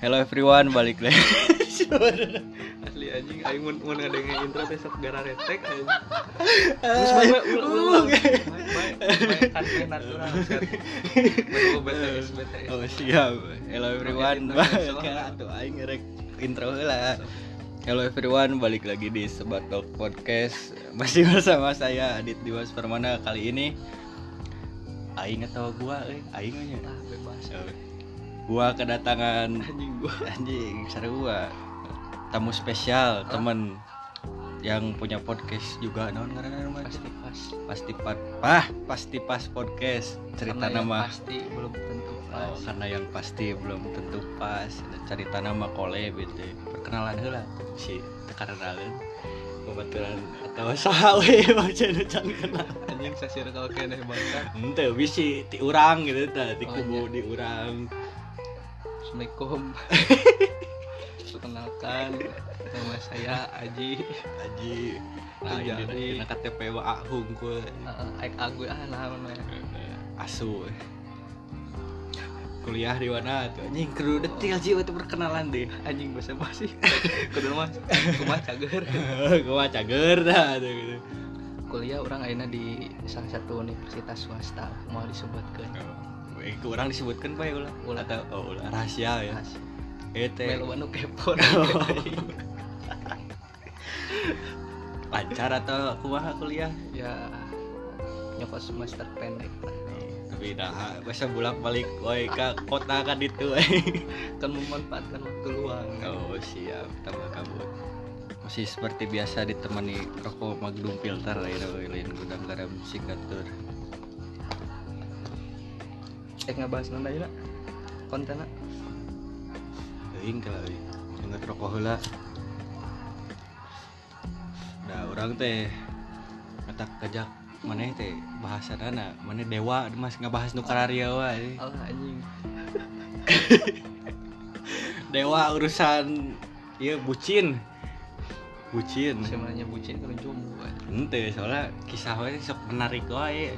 Hello everyone, balik lagi. asli anjing aing mun mun ngadenge intro teh sok gara retek anjing terus bae ulang ulang bae bae natural Oh siap. Hello everyone, ke atuh aing ngerek intro heula. Hello everyone, balik lagi di Sebat Talk Podcast. Masih bersama saya Adit Dimas Permana kali ini. Aing atau gua euy, aing nya. ah bebas Gua kedatangan anjing gua. Anjing seru gua. Tamu spesial, temen yang punya podcast juga naon ngaranna nama? pasti pas. Pasti pas. Pah pasti pas podcast. Cerita Karena nama. pasti belum tentu oh, pas karena yang pasti belum tentu pas. Cerita nama kole gitu perkenalan heula si tekaranalan kebetulan atau sawe baca nu can kenal. Anjing sasir kalau kene bangsa ente bisi ti urang gitu tah. Ti Oh, kubu di urang Assalamualaikum. Perkenalkan nama saya Aji. Aji. Nah Terjadi. ini kena KTP wa hungkul uh, aik agu ah nah asu. Kuliah di mana tuh anjing? Kudu detil sih waktu perkenalan deh. Anjing bahasa basi kudu mah kumah cager. Gua cager dah tuh gitu. Kuliah orang aina di salah satu universitas swasta mau disebutkan Eh, kurang disebutkan pak ya ulah. Ulah. atau oh, ulah. Rahasia ya. Ete. Melu anu kepo. Lancar atau kumaha kuliah? Ya nyokot semester pendek. Lah tapi dah bisa bolak balik woi ke kota kan itu kan memanfaatkan waktu luang. Oh siap. Tambah kabut. Masih seperti biasa ditemani rokok magnum filter lain lain gudang garam sikatur eh ngebahas nanda ya kontennya Aing kalau inget rokok heula. Nah, orang teh ngetak kejak maneh teh bahasa dana, maneh dewa mas ngabahas nu kararia wae. Allah anjing Dewa urusan ieu bucin. Bucin. sebenarnya bucin kan jomblo kan Henteu soalnya kisah wae sok menarik wae.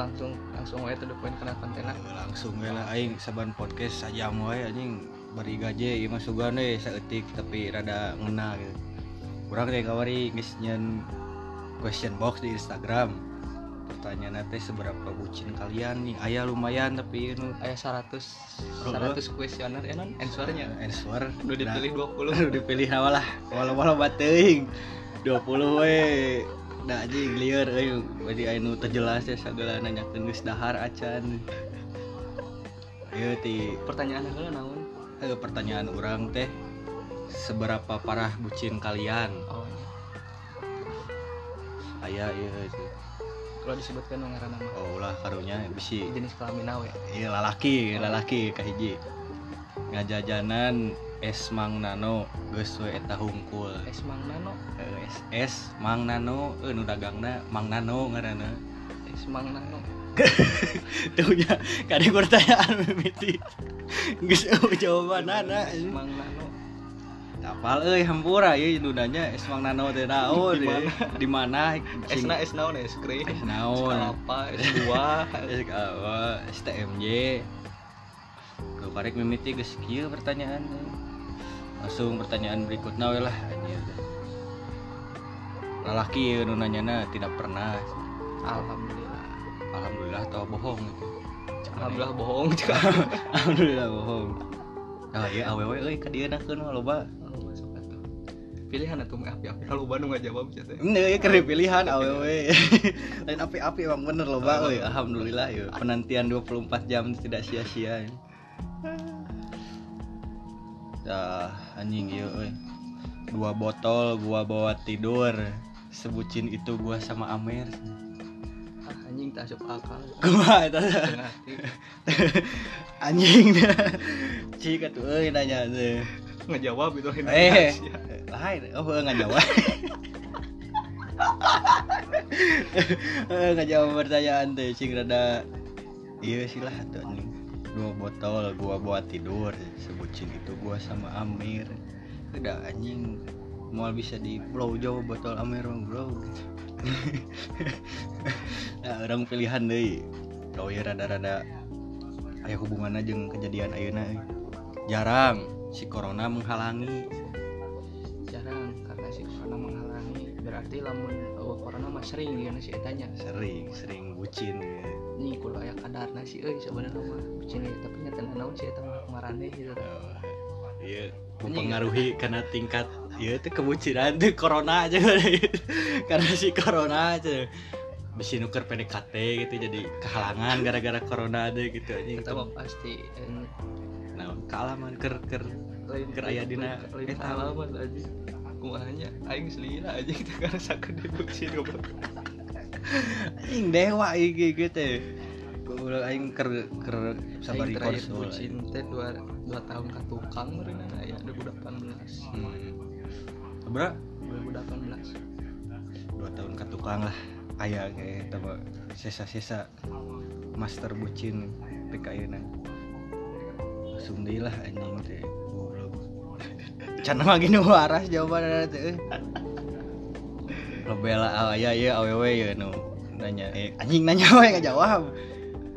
Langsung langsung wae tuh poin kena kontennya Langsung we lah aing saban podcast sajam wae anjing bari gaje ieu mah sugan we saeutik tapi rada ngena gitu. Urang teh kawari geus question box di Instagram. Pertanyaan teh seberapa bucin kalian nih? Aya lumayan tapi nu aya 100 Oh, 100 kuesioner ya non answernya answer udah dipilih 20 Udah dipilih nawa lah. Walau-walau bateuing. 20 we. Da anjing lieur euy. Badi anu terjelas ya sagala nanyakeun geus dahar acan. Ieu ti. Pertanyaan apa naon? Eh, pertanyaan orang teh seberapa parah bucin kalian? Oh aya iya itu kalau disebutkan ngaran nama oh ulah karunya bisi. Jenis kelamin awe. Iya lalaki lalaki kahiji ngajajanan es mang nano geus we eta hungkul. Es mang nano? Es es mang nano eh nu dagangna mang nano ngaranna es mang nano. Tuh nya kade pertanyaan mimiti geus eueuh jawabanana es mang nano. Apal euy hampura ieu nu nanya es mang nano teh naon Di ya? mana? di mana? Es na es naon es krim Es naon. Apa? Es buah? Es apa? Es TMJ Lu karek mimiti geus kieu pertanyaan langsung pertanyaan berikutnya we lah anjir. Lalaki ieu nu nanyana tidak pernah. Alhamdulillah. Alhamdulillah atau bohong? Gitu alhamdulillah bohong juga alhamdulillah bohong. Ah iya awewe euy ka dieu nakeun mah loba. Oh, pilihan atuh mah api-api. Kalau Bandung nggak jawab ya teh. Ini ya keren pilihan awewe. Lain api-api emang bener loh. Euy. Alhamdulillah ya. Penantian 24 jam tidak sia-sia. ya. Dah anjing euy. Dua botol gua bawa tidur. Sebucin itu gua sama Amer. ah, anjing tak asup akal Gua hati. anjing. Cik atuh euy nanya teh. ngejawab itu Eh, lain. Oh, enggak jawab. Enggak jawab pertanyaan teh, cing rada iya sih lah tuh anjing. Dua botol gua buat tidur, sebucin itu gua sama Amir. Udah anjing mau bisa di blow jauh botol Amir mah blow. nah, orang pilihan deh. Oh ya rada-rada aya hubunganna jeung kejadian ayeuna jarang si corona menghalangi jarang karena si corona menghalangi berarti lamun eueuh corona mah sering ya si etanya sering sering bucin ya. Nih kudu aya kadarna sih euy sebenarnya mah ieu, tapi nyata naon sih eta mah marane gitu. Oh, iya mempengaruhi karena tingkat ya itu kebucinan tuh corona aja karena si corona aja. Besi nuker PDKT gitu jadi kehalangan gara-gara corona ada gitu. Aja kita mah pasti eh, nah kealaman ker ker lain Keur aya dina eta. pengalaman aja kumahanya aing selila aja kita karena sakit dibucin goblok aing dewa iki gitu Goblok aing ker ker Aing terakhir konsul bucin teh dua, dua tahun ke tukang meureun aya 2018 hmm. Bro, 2018 dua tahun ke tukang lah. Ayah kayak tama sisa-sisa master bucin PKI langsung deui lah anjing teh. Goblok can mah gini waras jawaban teh lo bela ayah ya awewe ya nu nanya eh anjing nanya we nggak jawab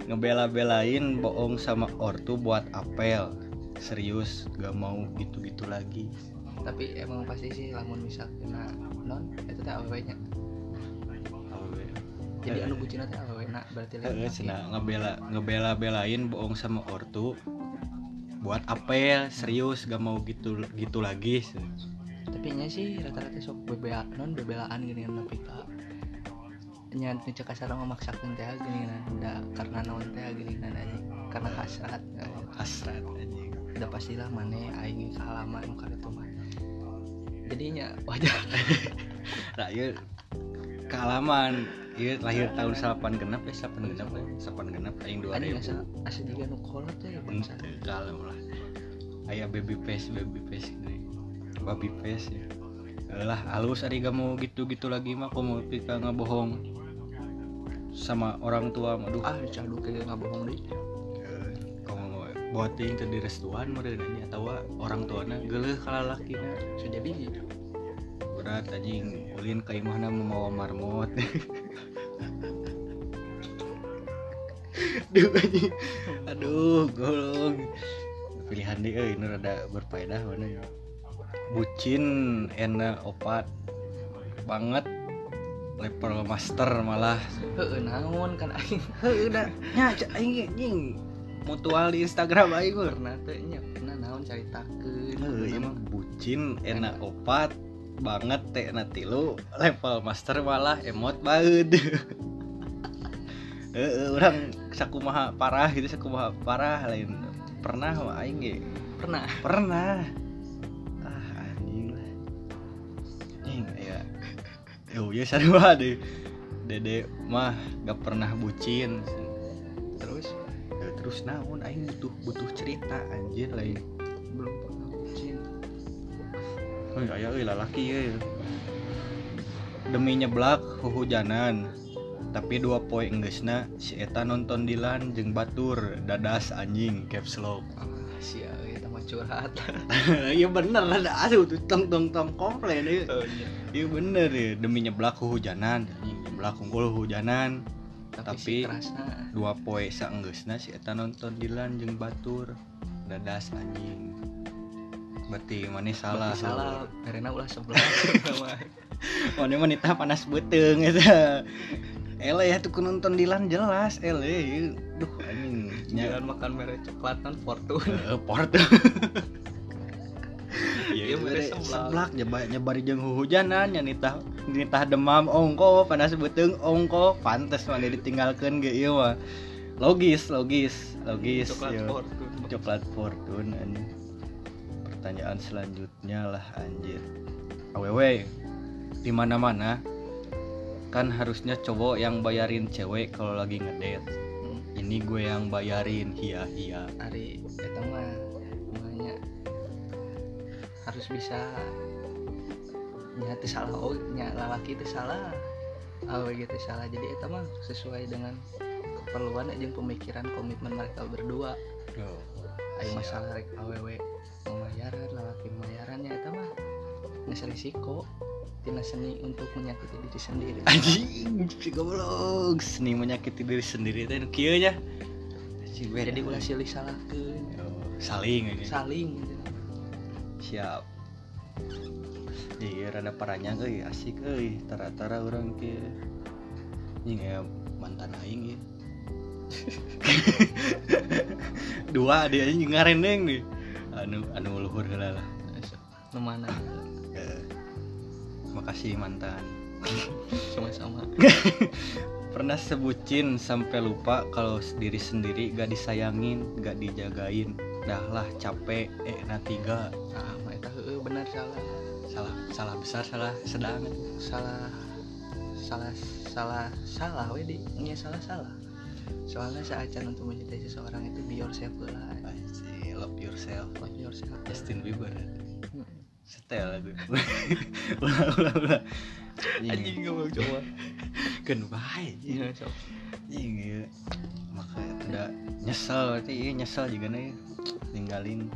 ngebela-belain bohong sama ortu buat apel. Serius gak mau gitu-gitu lagi. Tapi emang pasti sih lamun misal kena non itu teh awewe nya. Awewe. Jadi anu bucin teh awewe na berarti lain cenah ngebela ngebela belain bohong sama ortu buat apel. Serius gak mau gitu gitu lagi tapi nya sih rata-rata sok bebela non bebelaan gini kan tapi ka nya nu cek kasar memaksakeun teh gini kan karena naon teh gini kan aja karena hasrat hasrat anjing. udah pastilah mana aing kehalaman nu kali mah jadinya wajar. Nah ieu kealaman ieu lahir tahun 8 genap eh 8 genap eh 8 genap aing anjing 2000 asa asa juga nu kolot teh bangsa. kalem lah aya baby face baby face gini baby face ya. Lah halus ari gak mau gitu-gitu lagi mah kamu pika ngebohong sama orang tua mah duh. Ah cadu kayak nggak bohong deh. Eh, kamu mau buat ting ke direstuan meureun nya atawa orang tuana geuleuh ka lalakina sudah biji berat anjing. Ulin ka imahna membawa marmot. Duh anjing. Aduh golong. Pilihan dia euy nu rada berfaedah mana ya bucin enak opat banget. Level master malah. Heeh naon kan aing. Heuh udah nya aing anjing mutual di Instagram aing pernah teh nya pernah naon caritakeun. Heuh, emang bucin enak opat banget teh nanti lu level master malah emot banget Heeh, orang sakumaha parah gitu sakumaha parah lain. Pernah aing ge? Pernah. Pernah yo ya sarua deh dede mah gak pernah bucin terus Ya, terus naon aing butuh butuh cerita anjir lain belum pernah bucin Oh aya euy lalaki ya. Demi nyeblak huhujanan. Tapi dua poe enggeusna si eta nonton Dilan jeung batur dadas anjing caps lock. ah sia curhat Iya bener ada asuh tuh tong tong tong komplain ieu. oh iya Iya bener ya demi nyeblak anjing nyeblak unggul hujanan. tapi, Tapi- si kerasna Dua poe saenggeusna si eta nonton Dilan jeung batur dadas anjing. Berarti mana salah. Berarti salah karena ulah sebelah Mana wanita panas beteng eta. Ele ya tuh nonton Dilan jelas ele ieu. Duh anjing jangan makan merek coklat non fortune eh, port. Iya, Iya mere seblak. nyebar nyebari jeung hujanan nya nitah nitah demam ongko panas beteng ongko pantes mana ditinggalkeun ge ieu mah. Logis, logis, logis. coklat ieu. fortune coklat fortune anjing. Pertanyaan selanjutnya lah anjir. Awewe di mana-mana kan harusnya cowok yang bayarin cewek kalau lagi ngedate. Ini gue yang bayarin hia hia. Ari eta mah namanya harus bisa nya teu salah oh nya lalaki teu salah. Awe gitu salah. Jadi eta mah sesuai dengan keperluan jeung pemikiran komitmen mereka berdua. Ayo masalah rek awewe pembayaran lalaki pembayarannya eta mah geus risiko tina seni untuk menyakiti diri sendiri. Anjing, goblok. Seni menyakiti diri sendiri teh nu kieu nya. jadi ulah silih salahkeun Oh, saling ini saling siap. Iya rada paranya euy asik euy tara-tara orang ke ini ya mantan aing ya dua dia anjing ngarendeng nih. Anu anu luhur heula lah. Nu mana makasih mantan. Sama-sama. Pernah sebutin sampai lupa kalau diri sendiri gak disayangin gak dijagain. Dah lah capek. Eh na tiga. Ah eta heueuh benar salah. Salah salah besar salah sedang. Salah salah salah salah we di nya salah salah. Soalnya saat untuk mencintai seseorang itu be yourself lah. Anjir, love yourself. Love yourself. Justin Bieber. Hmm. Setel lagu ulah ulah ulah anjing mau coba kan baik. Iya anjing iya. Makanya udah nyesel berarti iya nyesel juga nih. Ninggalin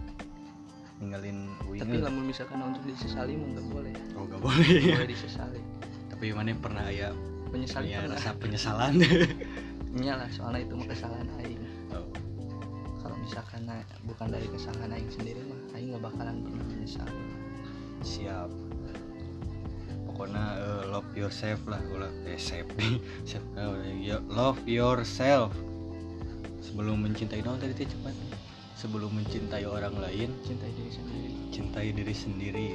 ninggalin Uing tapi lamun misalkan untuk disesali mah nggak boleh oh gak boleh. Boleh disesali. Tapi mana pernah ya? Menyesali punya pernah. rasa penyesalan. Iya lah soalnya itu mah kesalahan aing. Oh. kalau misalkan bukan dari kesalahan aing sendiri mah aing nggak bakalan pernah menyesal siap. Pokoknya eh, love yourself lah ulah eh self nah. Yo- love yourself. Sebelum mencintai dong tadi cepat. Sebelum mencintai orang lain cintai diri sendiri. cintai diri sendiri.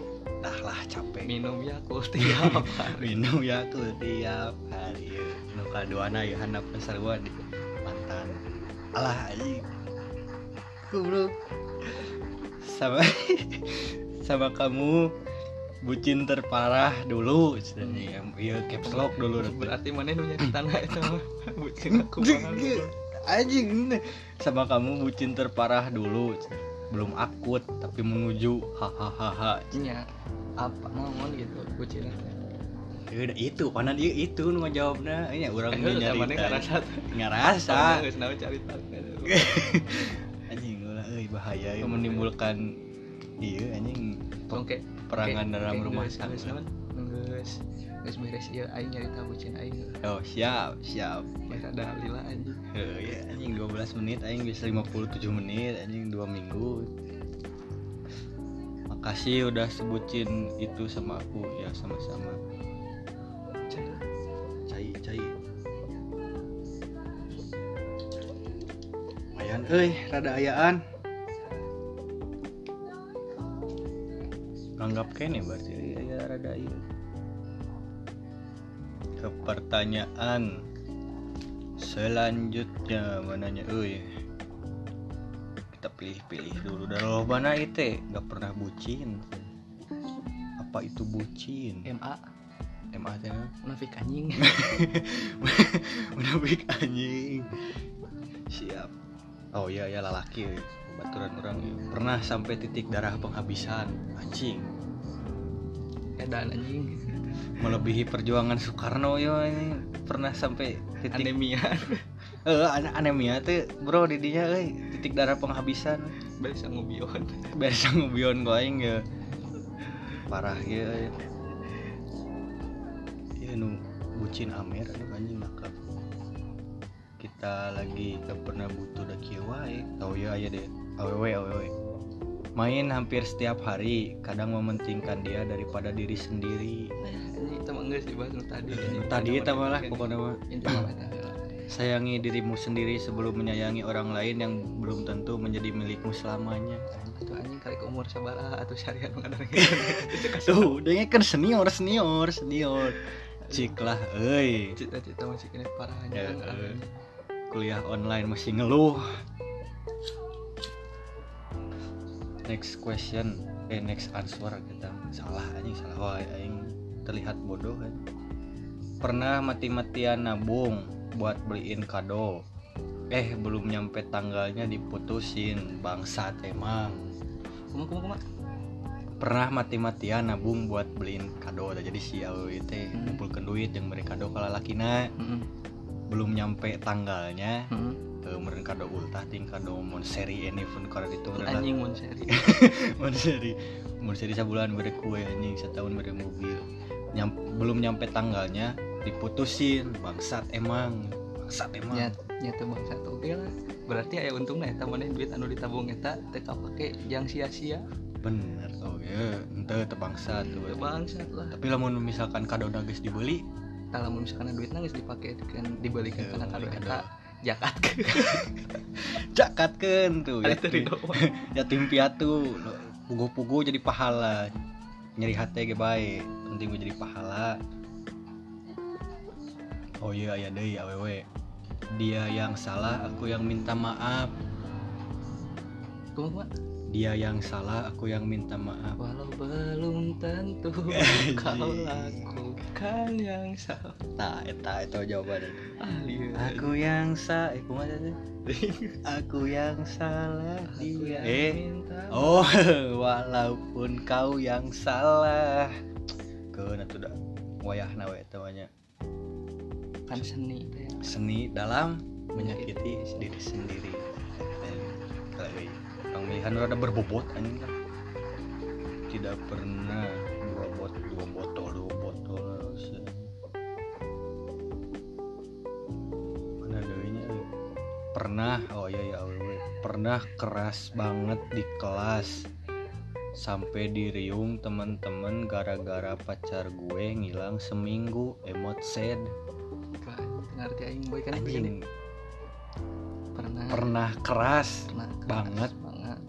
Dah lah capek. Minum yakult tiap hari. Minum ya tuh tiap hari. Nu kaduana ya handap sarua di mantan alah anjing. Goblok. Sama sama kamu. Bucin terparah dulu cenah iya caps lock dulu berarti mana nu nyari tanah itu? Bucin aku anjing sama kamu bucin terparah dulu belum akut tapi menuju. Hahaha. Nya apa naon gitu bucin Ya udah itu, karena dia? Itu nu ngajawabna. Nya urang Eh, nu zaman nyari ngerasa ngarasa. geus naon cari Anjing ulah euy bahaya ya menimbulkan iya anjing oke perangan dalam rumah tangga. tangga geus geus beres ieu aing nyari tahu bucin aing Oh, siap, siap. ya ada lila anjing Oh, ya anjing 12 menit aing bisa 57 menit anjing 2 minggu. Makasih udah sebutin itu sama aku ya sama-sama. Cai, cai. Lumayan euy, rada ayaan. Anggap kene berarti ya rada iya. Ke pertanyaan selanjutnya mananya euy. Kita pilih-pilih dulu dari lo mana itu nggak pernah bucin. Apa itu bucin? MA MA teh munafik anjing munafik anjing siap oh iya ya lalaki euy. baturan orang ya. pernah sampai titik darah penghabisan. Anjing. Edan anjing. Melebihi perjuangan Soekarno yo ini. Pernah sampai titik anemia. Eh an- anemia tuh bro didinya euy. Titik darah penghabisan. Biasa ngubion. Biasa ngubion gue aing ya parah ya ya nu bucin amer anjing nakal kita lagi gak pernah butuh da kieu wae. Tau ya aya deh awewe awewe main hampir setiap hari kadang mementingkan dia daripada diri sendiri. Ini kita geus dibahas nu tadi tadi eta malah pokoknya mah. Sayangi dirimu sendiri sebelum menyayangi orang lain yang belum tentu menjadi milikmu selamanya. Atuh anjing kali ke umur sabaraha atuh syariat mengadar tuh dia kan senior senior senior. Cik lah cita-cita masih kena parah Ya. Kuliah online masih ngeluh. Next question eh next answer kita. Salah anjing salah. Wae aing terlihat bodoh kan pernah mati-matian nabung buat beliin kado? Eh belum nyampe tanggalnya diputusin bangsat emang. Kuma kuma kuma pernah mati-matian nabung buat beliin kado? Jadi si awewe teh Hmm. ngumpulkeun duit yang beri kado kalau lakina heeh belum nyampe tanggalnya heeh eh, meureun kado ultah ting kado mon seri ini pun kada itu anjing mun seri mon seri mon seri sabulan beri kue anjing setahun beri mobil. Nyam, belum nyampe tanggalnya diputusin bangsat emang bangsat emang. Nya nyata bangsa oke lah. Berarti aya untungnya eta maneh duit anu ditabung eta teu kapake jang sia-sia. Bener oh ya ente tebangsa tuh Teu. Bangsat lah. Tapi lamun misalkan kado geus dibeli kalau misalkan duit nangis dipakai kan dibalikan kado balik eta jakat ke jakatkeun tuh Ari ya teu doang. yatim piatu pugu-pugu jadi pahala. Nyeri hati ge bae penting gue jadi pahala. Oh iya aya deui awewe dia yang salah aku yang minta maaf. Kumaha dia yang salah aku yang minta maaf. Walau belum tentu kau lakukan yang salah. Nah eta itu jawabannya. Ahli aku yang salah eh kumaha tadi? Aku yang salah Aku dia yang eh minta Oh, walaupun kau yang salah. Keuna tuh dah. Wayahna we tawanya. kan seni teh Seni dalam menyakiti diri sendiri. Dan kali orang milihan rada berbobot anjing kan. Tidak pernah dua bot dua botol dua botol harusnya. Mana deunya? Pernah, oh iya ya. Pernah keras banget di kelas sampai diriung teman-teman gara-gara pacar gue ngilang seminggu emot sad ngerti aing boy kan pernah pernah keras pernah keras banget.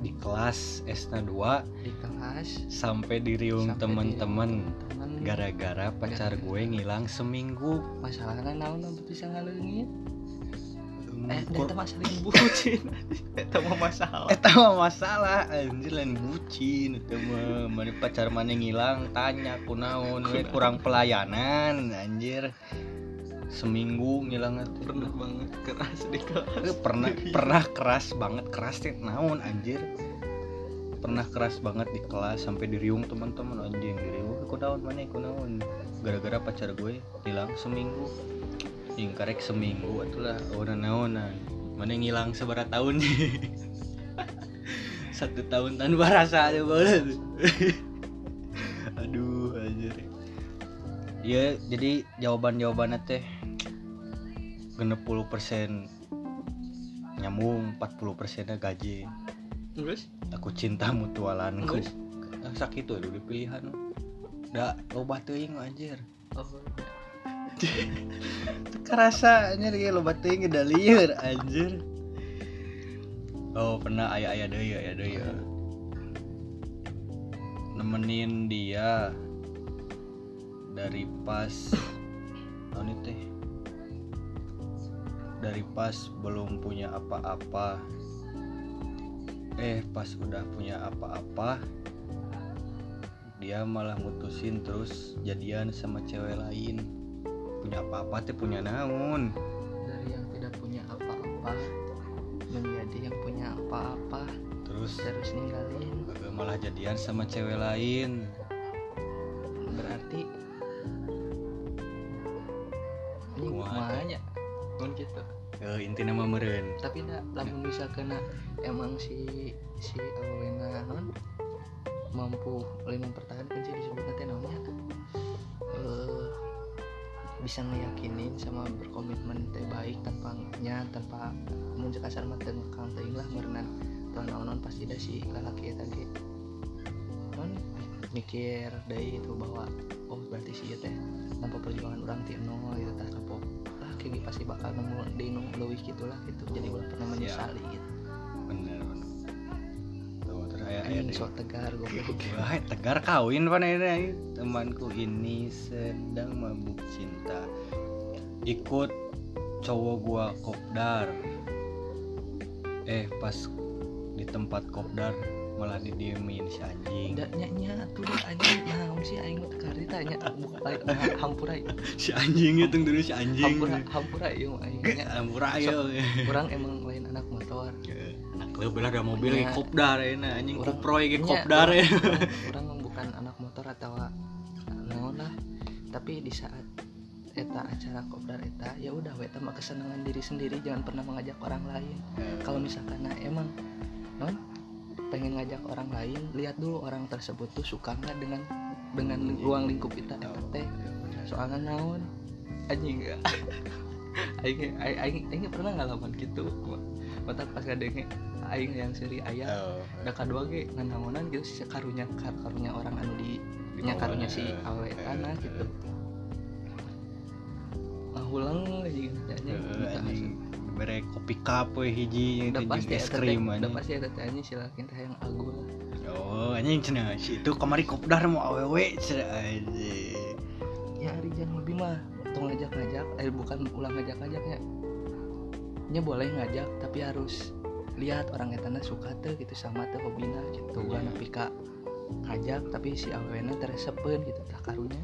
Di kelas S2 di kelas. sampai diriung sampai teman-teman. di- gara-gara pacar Gara-gara. gue ngilang seminggu. Masalahnya naon anu bisa ngaleungit eh Kur- eta mah saling bucin. Eta mah masalah. Eta mah masalah. Anjir lain bucin. Eta mah mana pacar mana ngilang tanya kunaon we kurang pelayanan anjir seminggu ngilang pernah banget keras di kelas. Eh, pernah pernah keras banget keras teh naon anjir. Pernah keras banget di kelas sampai diriung teman-teman anjing. Diriung aku naon mana aku naon? Gara-gara pacar gue hilang seminggu. Ing karek seminggu atulah orang naonan mana ngilang seberapa tahun satu tahun tanpa rasa ada banget aduh anjir. Ya jadi jawaban jawabannya teh genep puluh persen nyambung 40 persennya gaji. Terus? Aku cinta mutualanku Geus. Ah, sakit tuh di pilihan. Da loba teuing anjir. Oh. Kerasa anjir ge loba teuing da lieur anjir. Oh pernah aya aya deui aya deui ya. nemenin dia dari pas ini teh dari pas belum punya apa-apa eh pas udah punya apa-apa dia malah mutusin terus jadian sama cewek lain. Punya apa-apa teh punya naon? Dari yang tidak punya apa-apa menjadi yang punya apa-apa terus terus ninggalin. malah jadian sama cewek lain. Berarti ini Kumaha teh? mun gitu. Eh, inti nama meren. Tapi dah lamun bisa kena emang si si awena non mampu lain mempertahankan sih disebut nanti namanya. Eh bisa ngeyakinin sama berkomitmen teh baik tanpa nya tanpa muncul kasar mata ngekang teuing lah merenan tuan naon pasti ada si lalaki eta ge. Non mikir dari itu bahwa oh berarti si ieu teh tanpa perjuangan orang ti nol gitu tah gitu pasti bakal nemu di nu leuwih gitu. Jadi ulah pernah menyesali gitu. Bener tuh deui. sok tegar goblok. Wah, tegar kawin pan ini temanku ini sedang mabuk cinta. Ikut cowok gua kopdar. Eh pas di tempat kopdar malah didiemin si anjing. Tidak nyanya tuh deh anjing. Nah sih aing mah bukan lain nah, hampura si anjing itu dulu si anjing. Hampura hampura ieu mah aing nya hampura ayo kurang emang lain anak motor. Anak lu belah ada mobil ge kopdar ya anjing Urang- kuproy ge nya, kopdar ya. urang- urang mah bukan anak motor atau naon lah. Tapi di saat eta acara kopdar eta ya udah eta mah kesenangan diri sendiri jangan pernah mengajak orang lain. Kalau misalkan nah emang non pengen ngajak orang lain lihat dulu orang tersebut tuh suka nggak dengan dengan ling- ruang lingkup kita eta teh soalnya naon? Anjing aing aing aing, aing pernah ngalaman gitu mata pas kadenge aing yang seri ayah oh, da kadua ge nganangonan gitu si karunya kar karunya orang anu di nya karunya si awe tanah gitu. ngahulang aja nanya eh, anjing bere kopi cup we hiji jeung pasti es krim udah anjing. pasti ada tanya silakan teh yang agul oh anjing cenah si itu kamari kopdar mau awewe cenah anjing. Ya hari jangan lebih mah tong ngajak ngajak eh bukan ulang ngajak ngajaknya nya boleh ngajak tapi harus lihat orang etana suka tuh gitu sama tuh hobina gitu. Iya. gua nepi ka ngajak tapi si awena teresepen gitu tak karunya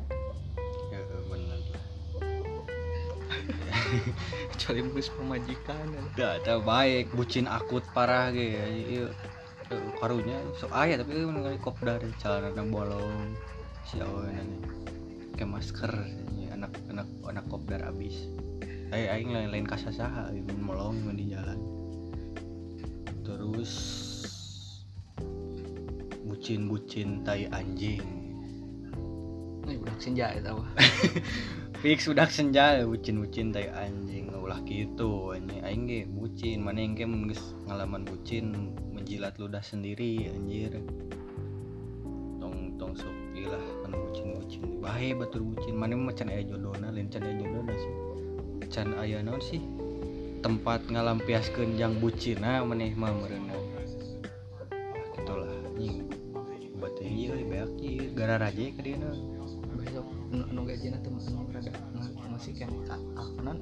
kecuali mus pemajikan ya. Dah, teu baik. Bucin akut parah ge ieu Teu, karunya sok aya tapi ieu mun kali kopdar celana bolong si nih ke masker ini anak anak anak kopdar abis. Aing aing lain lain kasasaha mun molong mun di jalan. Terus bucin-bucin tai anjing. Ini budak senja eta wah. fix udah senja bucin-bucin tai anjing ulah gitu anjing. Aing ge bucin mana yang ge mun ngalaman bucin menjilat ludah sendiri anjir. Tong tong sok ilah kan bucin-bucin. Bae batur bucin. Mana mah can aya jodona lain can aya jodona sih. Can aya naon sih? Tempat ngalampiaskeun jang bucina maneh mah meureunna gitulah anjing. Buat ieu beak ieu. Gara raje ka dieu Besok nu gajina teh anu rada nga- masih kan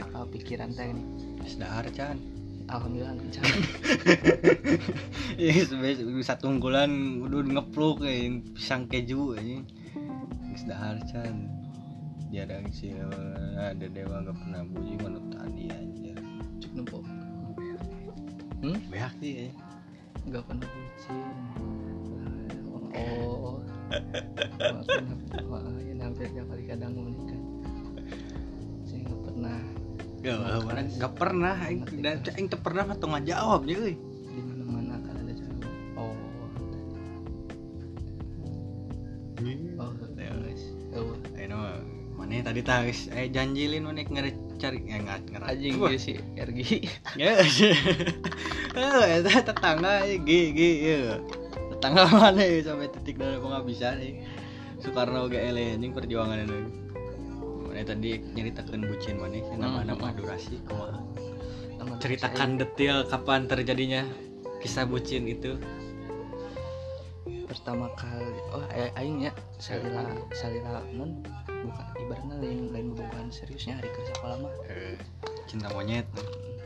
akal pikiran teh nih. Dahar can Alhamdulillah lancar. ya sebenarnya satu unggulan udah ngepluk kayak pisang keju aja can jarang sih ada dewa gak pernah bunyi menurut tadi aja Cuk nempo. Hmm? beak sih ya Gak pernah bucin. Oh. Wah ya hampir tiap kali kadang menikah. Saya nggak pernah gak, mana gak pernah aing aing pernah mah teu ngajawab ya di mana mana kan ada cewek. Oh. Oh, Ya. guys. Oh. ayo mana tadi tah geus eh janjilin mana ngere cari ya ngat ngerat Anjing Wah, dia si RG. ya eh eta tetangga ya ge ge ya tetangga mana ya sampai titik dari penghabisan ya Soekarno ge ele anjing perjuangan itu mana tadi nyeritakan bucin mana sih nama nama durasi kumaha ceritakan detail kapan terjadinya kisah bucin itu. Pertama kali oh aing ya salila salila non bukan ibaratnya lain lain bukan seriusnya hari kerja sekolah mah Eh, cinta monyet.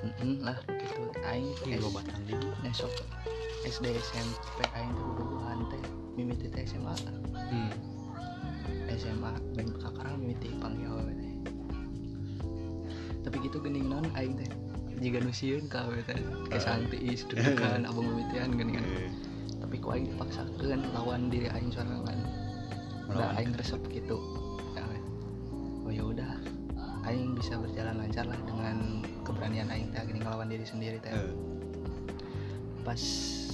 Mm-mm lah gitu. Aing es- loba tanding esok SD SMP aing tuh bobogohan teh mimiti teh SMA hmm. SMA dan kakarang mimiti panggil teh tapi gitu gening non aing teh? Jika nusiun ka awewe teh kesantiis dudukan abang mimitian geningan Eh, tapi kok aing dipaksakan lawan diri aing sorangan. Udah Lawan. aing resep gitu. Ya, oh ya udah. Aing bisa berjalan lancar lah dengan keberanian aing teh gini ngelawan diri sendiri teh. Eh,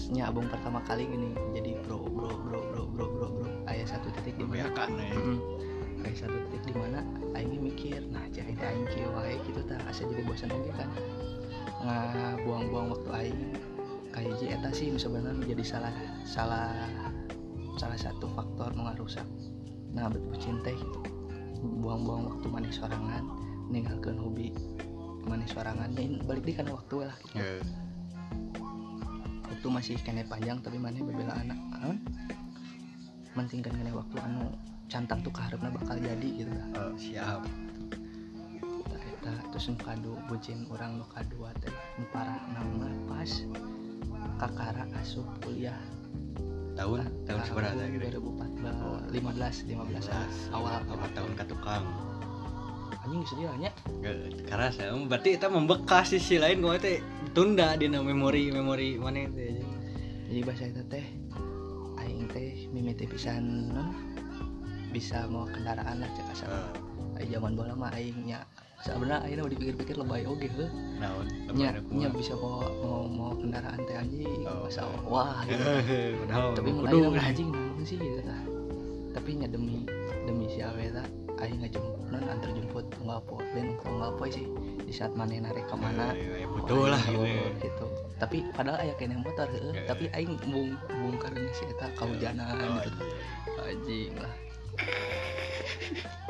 pasnya abang pertama kali gini jadi bro bro bro bro bro bro bro. Ayah satu titik di mana beakan ya Mm. ayah satu titik di mana aing mikir nah jadi teh aing kieu wae gitu tah asa jadi bosan oge kan nggak buang-buang waktu aing kayak hiji eta sih sebenarnya menjadi salah salah salah satu faktor ngarusak nah betul cinta gitu buang-buang waktu manis sorangan ninggalkeun hobi manis sorangan Nih, balik di kan waktu lah. Gitu. Eh, waktu masih kene panjang tapi mana bebela anak naon mentingkan kene waktu anu cantang tuh keharapna bakal jadi gitu lah eh, siap. Tah eta terus nu kadu bucin orang nu kadua teh nu parah nama pas kakara asup kuliah. Tahun? Tahun seberapa gitu 2014 15 15 awal. Awal tahun ke tukang anjing sedih lah nya karena saya berarti kita membekas sisi lain kau teh. Tunda di memori memori mana itu jadi bahasa itu teh aing teh mimiti pisan non bisa mau kendaraan lah cek asal. Ay, zaman bola mah aingnya sebenarnya aing udah dipikir-pikir lebay oge heuh. Naon? Nya nya bisa mau mau, mau kendaraan teh anjing Oh. masa wah gitu. Padahal tapi mah anjing sih gitu tah. Tapi nya demi demi si awe tah aing non antar jemput apa dan nggak apa sih di saat mana narik ke mana. Ya, ya, Oh, betul lah gitu oh, ya. gitu. Tapi padahal aya kena motor. Ya, tapi aing bung bungkar si eta kaujanan Oh, gitu. Anjing lah.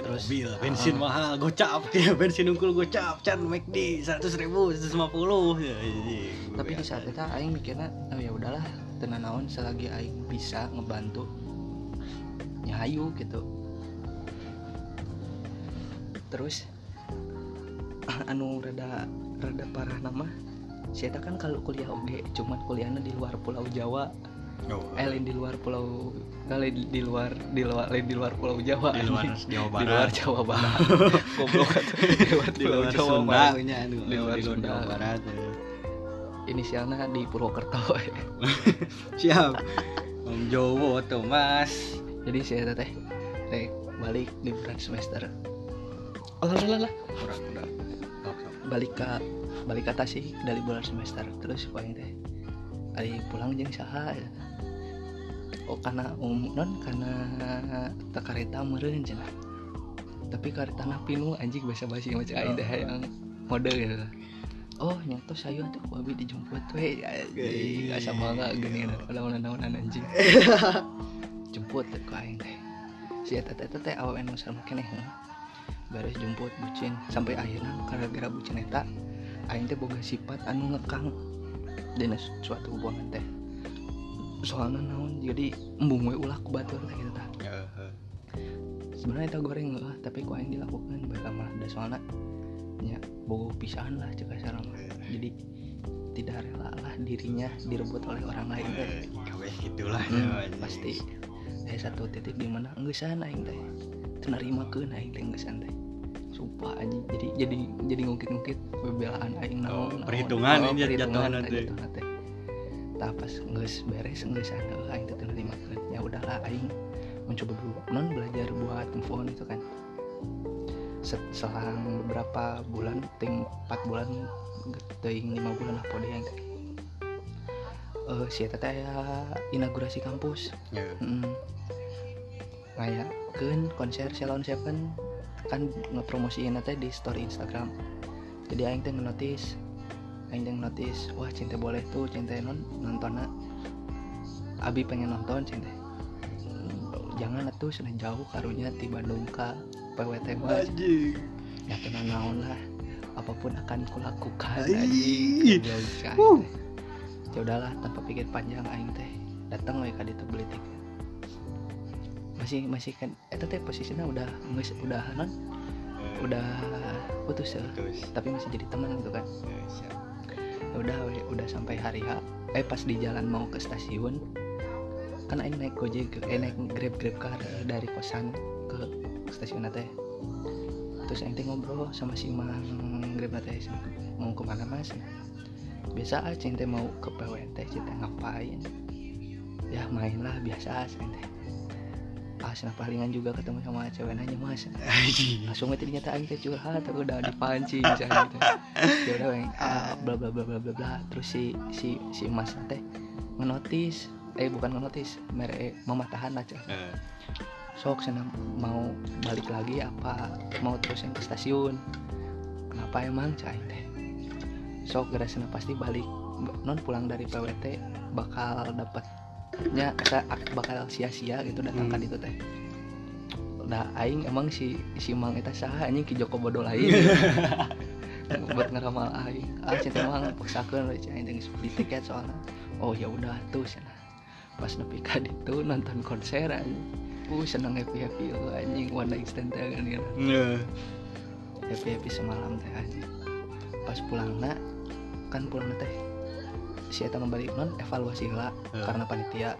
Terus mobil bensin ah, mahal gocap. Ya bensin unggul gocap can McD seratus ribu seratus lima puluh. Tapi di saat itu aing mikirnya oh ya udahlah tenan naon selagi aing bisa ngebantu nyahayu gitu terus anu rada rada parah nama. Saya kan kalau kuliah oge cuman kuliahnya di luar pulau Jawa. Oh, eh lain di luar pulau eh, lain di, di luar di luar lain di luar pulau Jawa. Di luar. Jawa di luar Barat. Jawa Barat. Goblok. Di luar di luar Jawa Barat nya Di luar di luar Sunda. Jawa Barat ya. inisialnya di Purwokerto. Siap. Om Jowo tuh mas. Jadi saya teh balik di bulan semester oh lah lah udah balik ke balik ke Tasik dari bulan semester. Terus paling teh ari pulang jeung saha ya. oh karena um non karena tak kareta meureun cenah tapi karetana pinu anjing bahasa basi macam aing teh yang mode gitu oh nyata saya tuh babi dijemput we anjing. Asa mangga gini kalau naon anjing. Jemput teh ku aing teh. Si eta teh teh awewe nu sama keneh. Beres jemput bucin sampai akhirnya gara-gara bucin eta aing teh boga sifat anu ngekang dina suatu hubungan teh. Soalnya naon jadi embung we ulah ku batur teh gitu tah Ya, sebenarnya eta goreng heeh tapi ku aing dilakukan bae malah da soalna nya bogo pisahan lah cek sareng jadi tidak rela lah dirinya direbut oleh orang lain teh. Eh, kabeh gitulah Hmm, ya, pasti. Ada satu titik di mana enggesan aing teh terima ke aing teh enggesan teh sumpah anjing jadi jadi jadi ngungkit-ngungkit bebelaan aing Oh, naon perhitungan Oh, ini perhitungan teh. jatuhna teh. Tah pas geus beres enggesan heuh, aing teh terima ke ya udahlah aing mencoba dulu. Non belajar buat on itu kan. Selang beberapa bulan ting 4 bulan ting 5 bulan lah pode yang teh. Eh si eta teh inaugurasi kampus. Ya. Hmm. Ngayakeun konser Salon Seven kan ngepromosiin teh di story Instagram. Jadi aing teh notice aing teh notice wah cinta boleh tuh cinta non nonton Abi pengen nonton cinta. Jangan atuh sudah jauh karunya di Bandung ka PWT ya tenang naon lah apa pun akan kulakukan. Anjing ya udahlah tanpa pikir panjang aing teh datang we ka ditu beli tiket masih masih kan eta teh posisinya udah geus udah non? Udah putus ya? Tapi masih jadi teman gitu kan? Ya, siap. Ya udah we, udah sampai hari H eh pas di jalan mau ke stasiun kan aing naik gojek eh naik grab grab car dari kosan ke stasiun teh terus aing teh ngobrol sama si mang grab teh mau ke mana mas? Biasa aja teh mau ke PWT cinta ngapain? Ya main lah biasa aja teh ah sana palingan juga ketemu sama cewek nanya mas langsung aja ternyata aing teh curhat aku udah dipancing misalnya gitu. ya udah ah, bla bla bla bla bla bla. Terus si si si mas teh ngenotis eh bukan ngenotis mere mematahan lah cek Eh, sok sana mau balik lagi apa mau terus yang ke stasiun? Kenapa emang cai teh sok gara pasti balik. Non pulang dari PWT bakal dapatnya kita bakal sia-sia gitu datang Hmm. itu teh. Nah aing emang si si mang eta saha anjing ki Joko Bodo lain. Buat ngeramal aing. Ah cinta emang paksakeun cai teh geus beli tiket soalnya oh ya udah tuh sana pas nepi ka ditu nonton konser anjing. Uh seneng happy happy oh, anjing. One night stand teh kan ya. Ya. happy happy semalam teh anjing. Pas pulang nak kan pulang teh si eta balik non evaluasi lah Eh. karena panitia.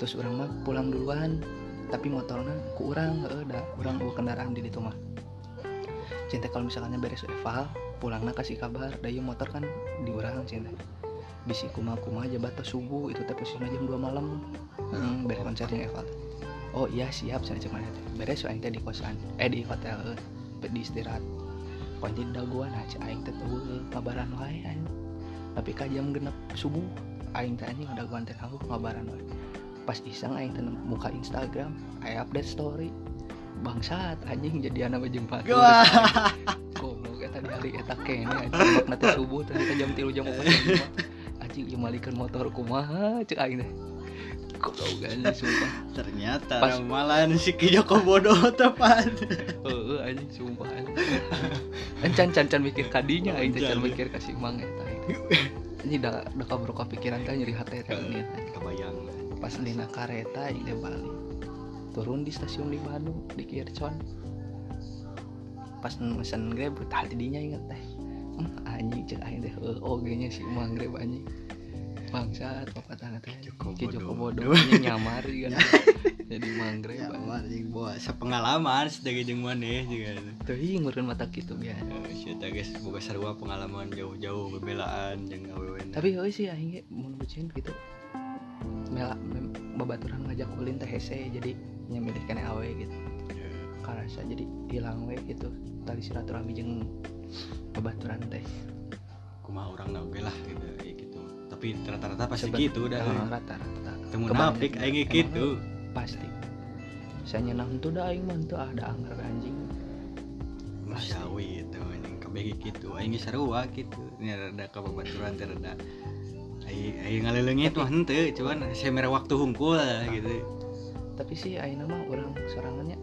Terus orang mah pulang duluan tapi motornya ku orang heeh da orang bawa kendaraan di ditu mah. Cinta kalau misalnya beres eval pulangnya kasih kabar da ieu motor kan di urang cinta bisi kuma kuma aja batas subuh itu teh posisinya jam 2 malam. Hmm, beres konsernya eval oh iya siap saya cuman beres aing teh di kosan eh di hotel eh, di istirahat. Kunci daguan aja aing teh tuh ngabaran wae anjing tapi ka jam genep subuh. Aing teh anjing ada guan teh aku ngabaran wae. Pas iseng aing teh muka Instagram aya update story. Bangsat anjing jadi anak batur Wah. goblok eta di hari eta kene anjing. Nanti subuh teh jam 3 jam 4 jam 5 anjing ieu malikeun motor kumaha cek aing teh goblok anjing sumpah. Ternyata Pas- ramalan si Ki Joko bodoh tepat. Heeh anjing sumpah anjing. Encan can can mikir kadinya aing teh can mikir kasih mang eta ini da da kabur kepikiran kan nyeri hati teh ini kebayang pas dina kareta aing teh balik. Turun di stasiun di Bandung di Kircon pas mesen grab tah didinya inget teh. Hmm, anjing cek aing teh heuh oge nya si mang grab anjing bangsat papatan teh. Joko Ki Joko bodoh anjing nyamar kan jadi mang grab ya anjing. anjing bawa sepengalaman sebagai jeung maneh juga. Teuing meureun mata kitu biasa Eh, si eta geus boga sarua pengalaman jauh-jauh bebelaan jeung awewe tapi euy sih aing ge mun bucin gitu. Mela babaturan ngajak ulin teh hese jadi nyamilih kene awe gitu. Karasa jadi hilang we gitu. Tali silaturahmi jeung babaturan teh. Kumaha urang oge lah gitu gitu tapi rata-rata pasti Seben- gitu dah. Ah, rata-rata. Temu nafik aing gitu. pasti. Saya nyenang tuh dah aing mah teu ada anggar anjing. Masyawi itu anjing. Ge gitu. Aing sarua gitu. Ini rada kababaturan teh rada. Aing aing ngaleuleunya tuh henteu cuman saya merah waktu hungkul lah gitu. Tapi sih aing mah orang sorangannya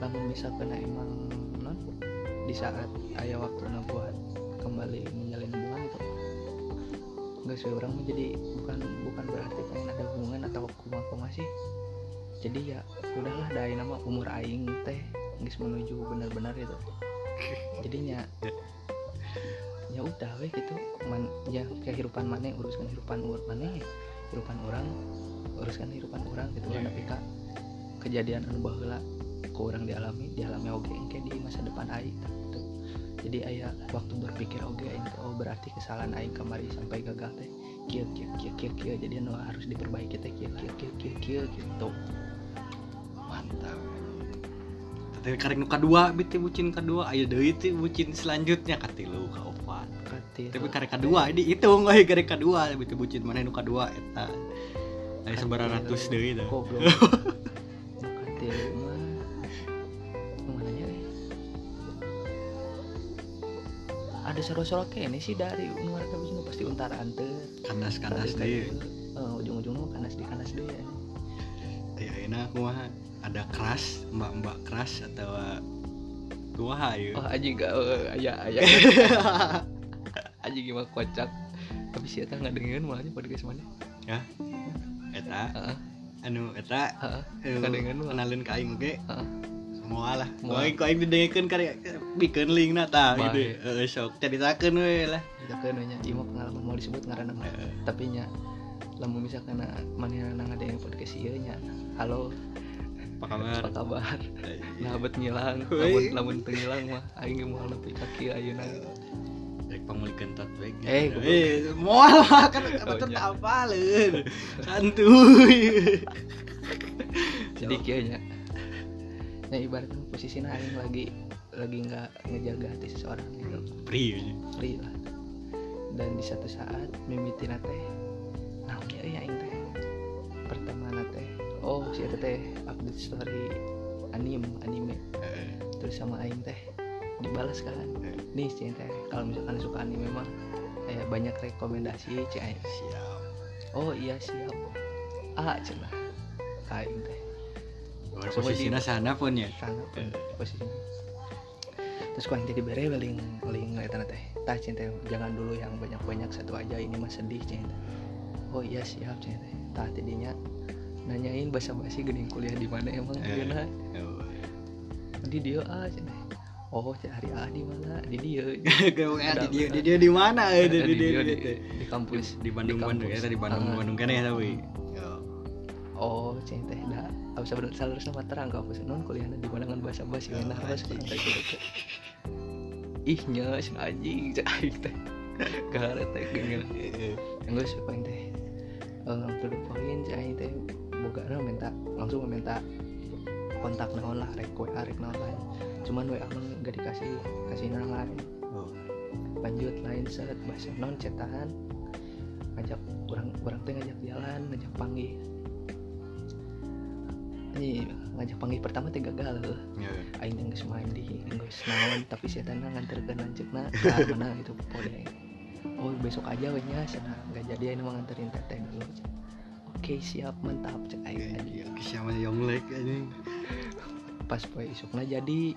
lamun misalkan emang non di saat aya waktu buat kembali itu enggak sih orang jadi bukan bukan berarti pengen ada hubungan atau kuma sih jadi ya udahlah dari nama umur aing teh geus menuju benar-benar itu jadinya ya udah weh gitu man ya kehidupan mana uruskan kehidupan ur mana kehidupan orang uruskan kehidupan orang gitu Iya. tapi kak kejadian anu baheula ku orang dialami dialami oge engke di masa depan aing. Jadi aya waktu berpikir oge aing teh, oh berarti kesalahan aing kemarin sampai gagal teh kieu kieu kieu kieu kieu. Jadi anu harus diperbaiki teh kieu kieu kieu kieu kieu gitu. Mantap. Tapi karek nu kadua bete bucin kadua aya deui teh bucin selanjutnya katilu kaopat Kati tapi karek kadua ini hitung euy karek kadua bete bucin mana nu kadua eta. Aya sabaraha ratus deui goblok soro-soro kene sih dari umur kabeh nu pasti untaraan teh kandas-kandas deui Eh, ujung-ujungnya mah kanas di kanas deh ya. aya enak kumaha ada keras mbak-mbak keras atau kumaha ieu Oh aji gak ayah ayah. Aji gimana kocak tapi si Eta nggak dengerin malahnya podcast mana? Eta? Heeh. anu eta? Eh, Kadengeun mah. kenalin ka aing Heeh. semua lah Moal. Moal. Kau aing didengekeun karya bikin link na tah gitu. Heeh sok ceritakeun we lah. kan nanya iya mah pengalaman mau disebut ngaranna mah tapi nya lamun misalkan mana nang ada yang podcast ieu nya halo Apa kabar? apa kabar Nah, bet ngilang lamun lamun teu ngilang mah aing ge moal nepi ka kieu ayeuna Rek pamulikeun tot we. Eh, eh moal kan Oh, apa iya. apaleun. Santuy. jadi kieu nya ya ibaratnya posisinya aing lagi lagi nggak ngejaga hati seseorang gitu. Pri. free lah. Dan di satu saat mimiti teh nah ya ya aing teh pertama teh oh si teh update story anim anime. Terus sama aing teh dibalas kan nih si teh kalau misalkan suka anime mah kayak banyak rekomendasi aing. Siap. oh iya siap. Ah Ka aing teh Posisinya di- sana pun ya. sana pun posisinya. Terus kau yang jadi bere paling paling ngeliatan teh tah cinta jangan dulu yang banyak banyak satu aja ini mah sedih cinta oh iya siap cinta tah tidinya nanyain bahasa basi gening kuliah di mana emang Eh. eh. Oh. di dia ah cinta oh cari ah di mana? Di dia. Udah, di dia di dia di mana? Di di, di dia di di, di kampus. Di Bandung di Bandung ya tadi Bandung Ah. Bandung kan ya tapi. Oh cinta dah sabar salah sama terang kampus non kuliah di mana dengan bahasa basi Oh, enak terus anjing. kurang kayak gitu. Ih nya si anjing cek aing teh garet teh gengel Eh, enggak sih paling teh eh to the point cek aing teh boga minta langsung minta kontak naon lah rek WA rek naon lain cuman WA mah gak dikasih kasih nang lain Oh. lanjut lain set bahasa non cetahan ngajak orang orang teh ngajak jalan ngajak panggil ini ngajak panggil pertama teh gagal heuh. ya aing geus mandi geus naon tapi eta nganterkeun lanjutna ka mana gitu pode oh besok aja we nya cenah enggak jadi aing mah nganterin teteh dulu. Oke siap mantap cek aing tadi. Oke, siapa Yonglek anjing. Pas poe isukna jadi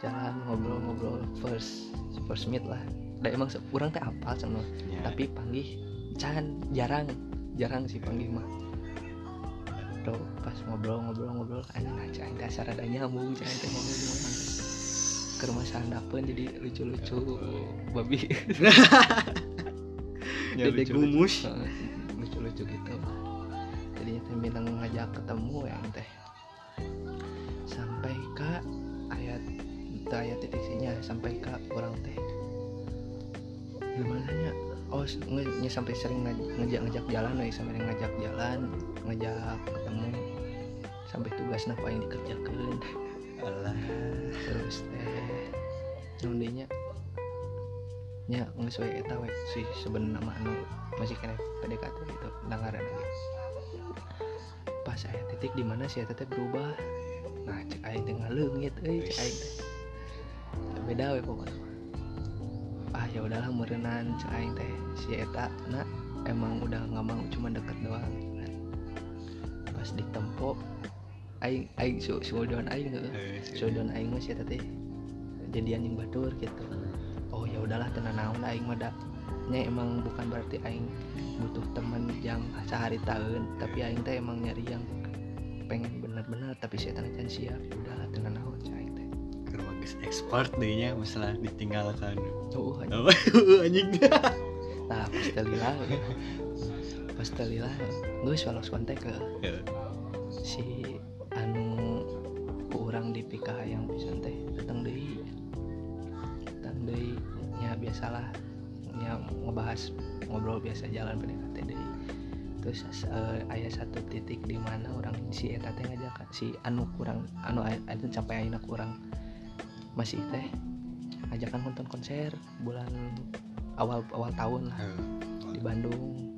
jalan ngobrol-ngobrol first first meet lah. Da emang se- urang teh apal cenah. Ya. tapi panggih can jarang jarang sih panggih mah Tuh, pas ngobrol-ngobrol-ngobrol anjing nah cai teh asal ada nyambung cai teh ngobrol mana ke rumah sandapeun jadi lucu-lucu. Babi. Ya, gumus. Lucu-lucu gitu. Jadinya teh minang ngajak ketemu ya teh. Sampai ke ayat ayat titik sinya sampai ke orang teh. Gimana nya oh nge- sampai sering ngajak ngajak jalan we sampai ngajak jalan ngajak ketemu sampai tugas apa yang dikerjakan. Alah. Terus teh nundinya nya nggak sesuai eta we si sebenarnya mah anu masih kena PDKT gitu dengaran lagi pas saya titik di mana si eta teh berubah. Nah cek aing teh ngaleungit euy cek aing teh. Beda we pokoknya. Ah ya udahlah merenan teh. Si eta nah emang udah nggak mau cuma deket doang. Nah, pas ditempo aing aing su suudon aing heuh Eh, Sodon aing mah sia teh jadian yang batur gitu. Oh ya udahlah tenan naon aing mah nya emang bukan berarti aing butuh teman yang sehari tahun tapi aing teh emang nyari yang pengen bener-bener tapi saya tanah can siap. Udahlah keur bagus expert deh nya masalah ditinggalkan. Anjing. oh anjing. Nah pas telila pas telila geus walos kontak ke Ya. si anu ku urang di PKH yang pisan teh datang deui. Datang deui. Nya biasalah. Nya ngebahas ngobrol biasa jalan PDKT deui. Terus eh, aya satu titik di mana orang si eta teh ngajak si anu kurang anu anu sampai ayeuna kurang masih teh ngajakan nonton konser bulan awal awal tahun lah. Di Bandung.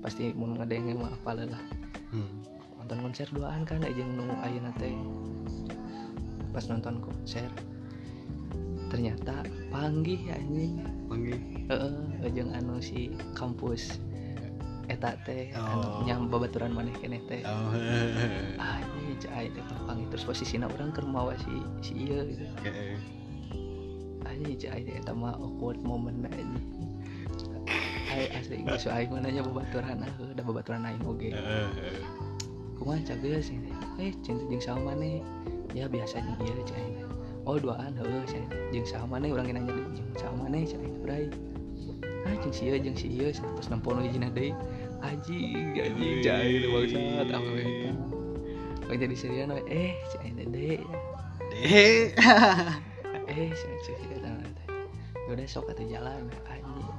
Pasti mau ngadengnya mah apa lah. Hmm. nonton konser duaan kan aja nunggu ayeuna teh. Pas nonton konser ternyata panggih anjing. Panggil heeh jeung anu si kampus eta teh anu Oh. nyam babaturan maneh keneh teh. Oh cai teh panggih terus posisina urang keur mawa si si ieu gitu. Heeh. anjing cai teh eta mah awkward moment anjing Ai asli geus aing mah nanya babaturan ah da babaturan aing oge Heeh. kumaha cageus ini eh cinta jeung saha maneh ya biasa jeung ieu cai. Oh duaan heuh cai. Teh jeung saha maneh urang nanya deui jeung saha maneh cai bray. Ah jeung si ieu jeung ieu terus nempono hijina deui anjing anjing cai bangsat apa jadi serian we eh cai deh deh eh cai cai teh udah sok atuh jalan anjing.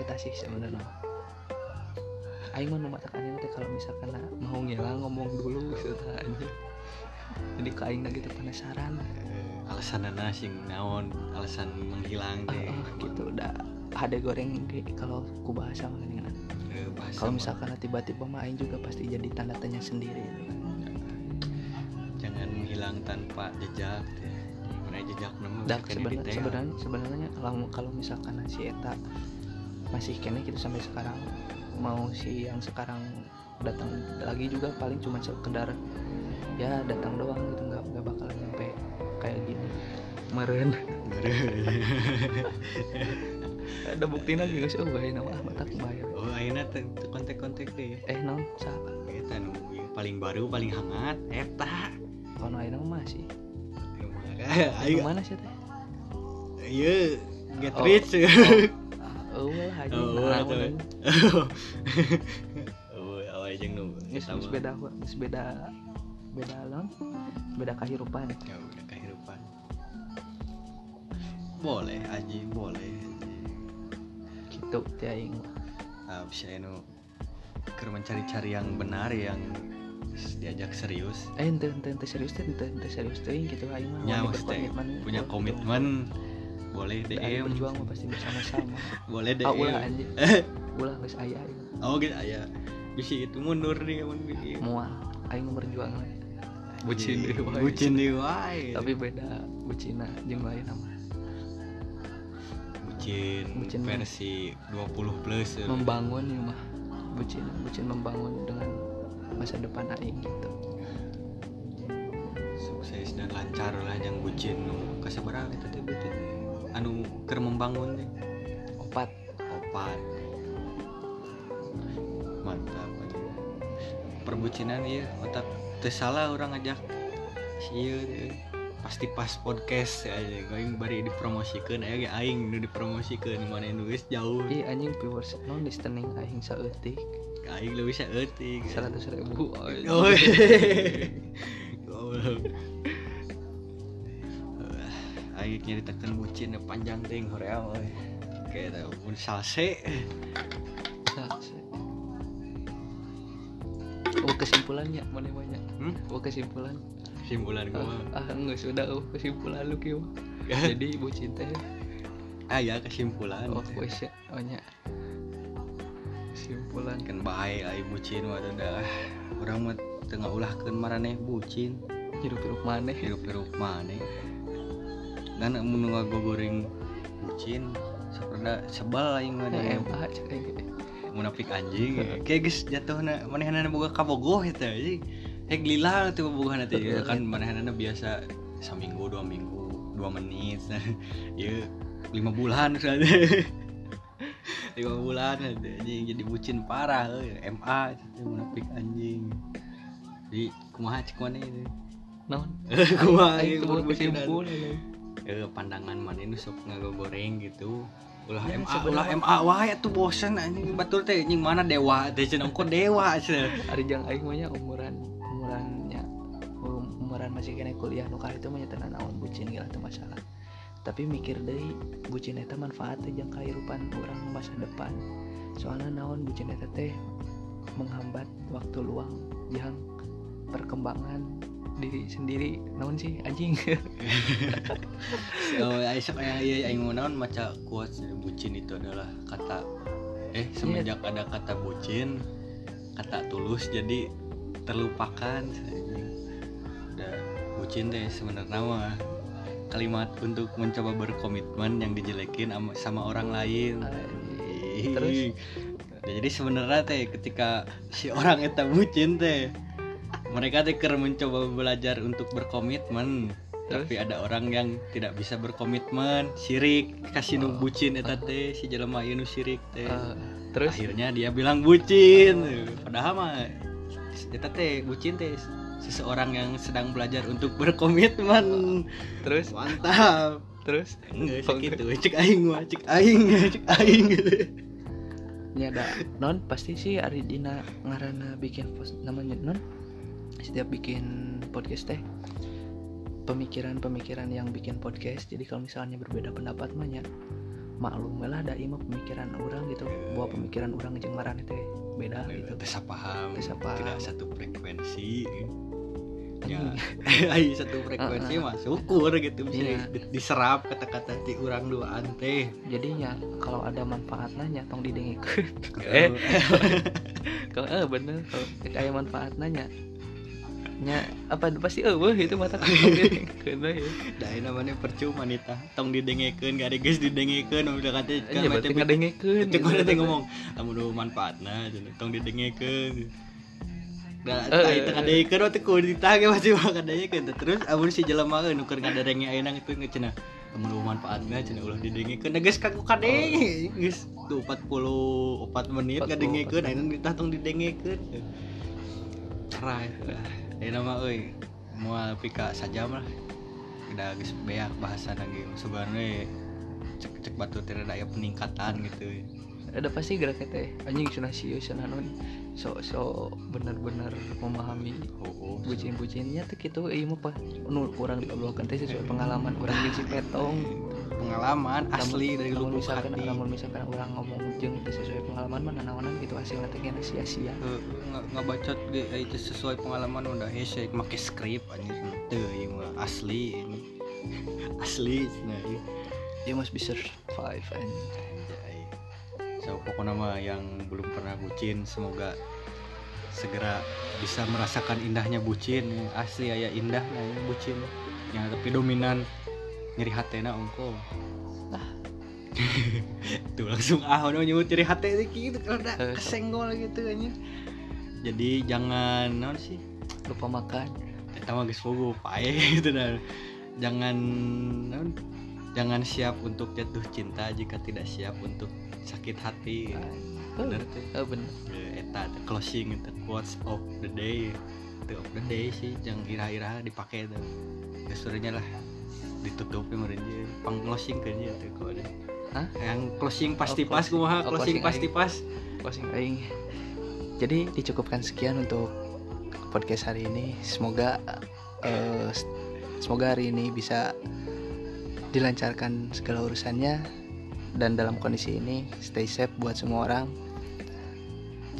Eta sih sebenarnya Aing mah nu matakan teh kalau misalkan mau ngilang ngomong dulu gitu anjing. Jadi ke aing gitu penasaran. alasan nana sing naon alasan menghilang Ah, teh ah, gitu udah ada goreng ge kalau ku bahasa mah. Eh, Kalau misalkan tiba-tiba mah aing juga pasti jadi tanda tanya sendiri tanpa jejak teh mana jejak nama Dan sebenarnya sebenarnya sebenarnya kalau kalau misalkan si eta masih kene gitu sampai sekarang mau si yang sekarang datang lagi juga paling cuma sekedar ya datang doang gitu nggak nggak bakalan nyampe kayak gini. Meren. Ada bukti lagi guys oh bahaya nama ah batak bahaya oh ayeuna teh teu kontak-kontak deh eh non salah. Eta nu paling baru paling hangat eta kalau ayeuna mah masih. Ayo mana sih teh? Iya get Oh. rich. Oh. Lah aja. Oh, oh awal jeung nu Geus beda geus beda beda non beda kehidupan ya udah kehidupan boleh aji boleh. Aji. gitu teh aing ah, bisa anu keur mencari-cari yang benar yang diajak serius. Eh ente ente ente serius teh ente ente serius teh gitu aing mah ya berkomitmen punya buat komitmen. Boleh DM berjuang mah pasti bersama-sama. Boleh DM ah ulah anjing. Ulah geus aya oh gitu aya. Bisa itu mundur nih emang gitu moal aing berjuang we. bucin deui wae. bucin deui wae. Tapi beda bucina jeung lain nama. Bucin, Bucin. versi 20 plus. Membangun ya mah. Bucin bucin membangun dengan masa depan aing gitu. Sukses dan lancar lah yang bucin nu. Kasabarang eta teh bucin anu keur membangun teh. Opat. Opat. Mantap perbucinan iya. Otak teu salah orang ngajak ieu teh. pasti pas podcast ya aing bari dipromosikeun aya ge aing nu dipromosikeun mana nu geus jauh. Ih anjing viewers non listening aing saeutik aing leuwih saeutik seratus ribu Oh, Aing nyaritakeun bucin panjang ting hoream euy. Kayak mun salse. oh kesimpulannya mana banyak Hmm? oh kesimpulan Simpulan gua. ah, ah enggak sudah oh kesimpulan lu kieu jadi bucin teh Ah ya kesimpulan. oh wes ya banyak kesimpulan Kan bae ai bucin mah dah. Urang mah tengah ulahkeun maraneh bucin. hirup-hirup maneh Hirup-hirup maneh. Kan mun ngagogoreng bucin saperda sebal aing mah deh. MA ge. munafik anjing kayak guys jatuhna manehna boga kabogoh eta anjing hek lila tuh boga Betul, kan manehna biasa seminggu dua minggu dua menit ya lima bulan misalnya lima bulan anjing. Jadi bucin parah euy. MA munafik anjing. Jadi kumaha cek mana ini naon? Kumaha kesimpulan. Eh, pandangan mana ini sok ngagoreng gitu. Ulah Ya, MA ulah MA wae tuh bosen anjing. Batur teh anjing mana dewa? Teh cenah kok dewa cenah ari jang aing mah umuran umurannya um- umuran masih kena kuliah nu kali itu mah teu naon bucin gila teu masalah tapi mikir deui bucin eta manfaatnya jeung kehidupan orang masa depan. Soalnya naon bucin eta teh menghambat waktu luang yang perkembangan diri sendiri. Naon sih anjing? Oh kayak iya aing mau naon maca quotes bucin itu adalah kata eh semenjak ada kata bucin kata tulus jadi terlupakan udah bucin teh sebenarnya mah kalimat untuk mencoba berkomitmen yang dijelekin sama, sama orang lain. Terus? Ya, jadi sebenarnya teh ketika si orang eta bucin teh mereka teh keur mencoba belajar untuk berkomitmen. Terus? tapi ada orang yang tidak bisa berkomitmen sirik. Kasih nu Oh. bucin eta teh si jelema ieu nu sirik teh. Eh, terus? Akhirnya dia bilang bucin. Padahal mah eta teh bucin teh seseorang yang sedang belajar untuk berkomitmen. Terus? Mantap. Terus? Enggak gitu cek aing mah cek aing cek aing. Gitu Ya ada non pasti sih Ari Dina ngarana bikin post namanya non? Setiap bikin podcast teh pemikiran-pemikiran yang bikin podcast jadi kalau misalnya berbeda pendapat mah nya maklum lah ada imah pemikiran orang gitu bahwa pemikiran orang jeung marane teh beda gitu. Tesa paham, tidak satu frekuensi. Ya, satu frekuensi Heeh. mah syukur gitu bisa Iya. di- diserap kata-kata ti urang duaan teh. jadinya kalau ada manfaatnya nya tong didengikeun Eh, kalau eh bener kalau kayak manfaat nanya nya apa pasti eh wah itu mata kena ya da ini namanya percuma nita. Tong didengekeun gak ada geus didengekeun udah kata Iya berarti ngadengekeun Itu gitu. kan teh ngomong, kamu nu manfaatna cenah tong didengekeun. Ngadengekeun waktu ku ditage masih ngadengekeun Terus amun si jelema nu keur ngaderenge ayeuna itu cenah kamu nu manfaatna cenah ulah didengekeun. Geus kaku kadenge geus tuh 44 menit 44 ngadengekeun ayeuna ditah tong didengekeun. Cerah. Ayeuna mah euy moal pika sajam lah. Udah geus beak bahasa lagi we cek cek batu teh ada peningkatan gitu. ada pasti gerak teh anjing cenah sieu cenah non so so bener-bener memahami Oh, oh. bucin-bucinnya tuh gitu ieu mah pa nu urang diobrolkeun teh sesuai pengalaman urang jeung si petong. Pengalaman asli dari lubuk misalkan lamun misalkan urang ngomong jeung teu sesuai pengalaman mah nanaonan gitu hasilna teh kena sia-sia. Heuh, nggak nggak bacot ge eh, itu sesuai pengalaman udah hese make skrip anjing. Teu ieu mah asli ini. Asli nah ieu. you must be survive Anjay. So pokoknya mah yang belum pernah bucin semoga segera bisa merasakan indahnya bucin. Asli indah nah ini bucin. Yang tapi dominan nyeri hatena ongko. Tuh langsung ah udah nyebut nyeri hati gitu kalau udah Eh, kesenggol gitu aja jadi jangan non sih? Lupa makan. Kita mah geus bogo pae gitu dan jangan naon, jangan siap untuk jatuh cinta jika tidak siap untuk sakit hati. Bener tuh. Oh, bener. Ya, eta teh closing itu quotes of the day. Itu of the day sih jangan ira-ira dipakai tuh. Gesurnya lah ditutupin je pang closing ke dia tuh kok deh Hah? yang closing pasti Oh, pas kumaha? Oh, closing closing pasti aing. pas. Closing aing. Jadi dicukupkan sekian untuk podcast hari ini. Semoga s- semoga hari ini bisa dilancarkan segala urusannya dan dalam kondisi ini stay safe buat semua orang.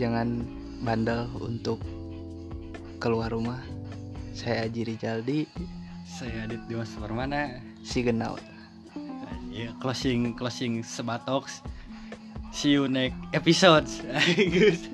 Jangan bandel untuk keluar rumah. Saya Aji Rijaldi saya Adit Dimas Permana. See you out ya closing closing sebatoks. See you next episode. Guys.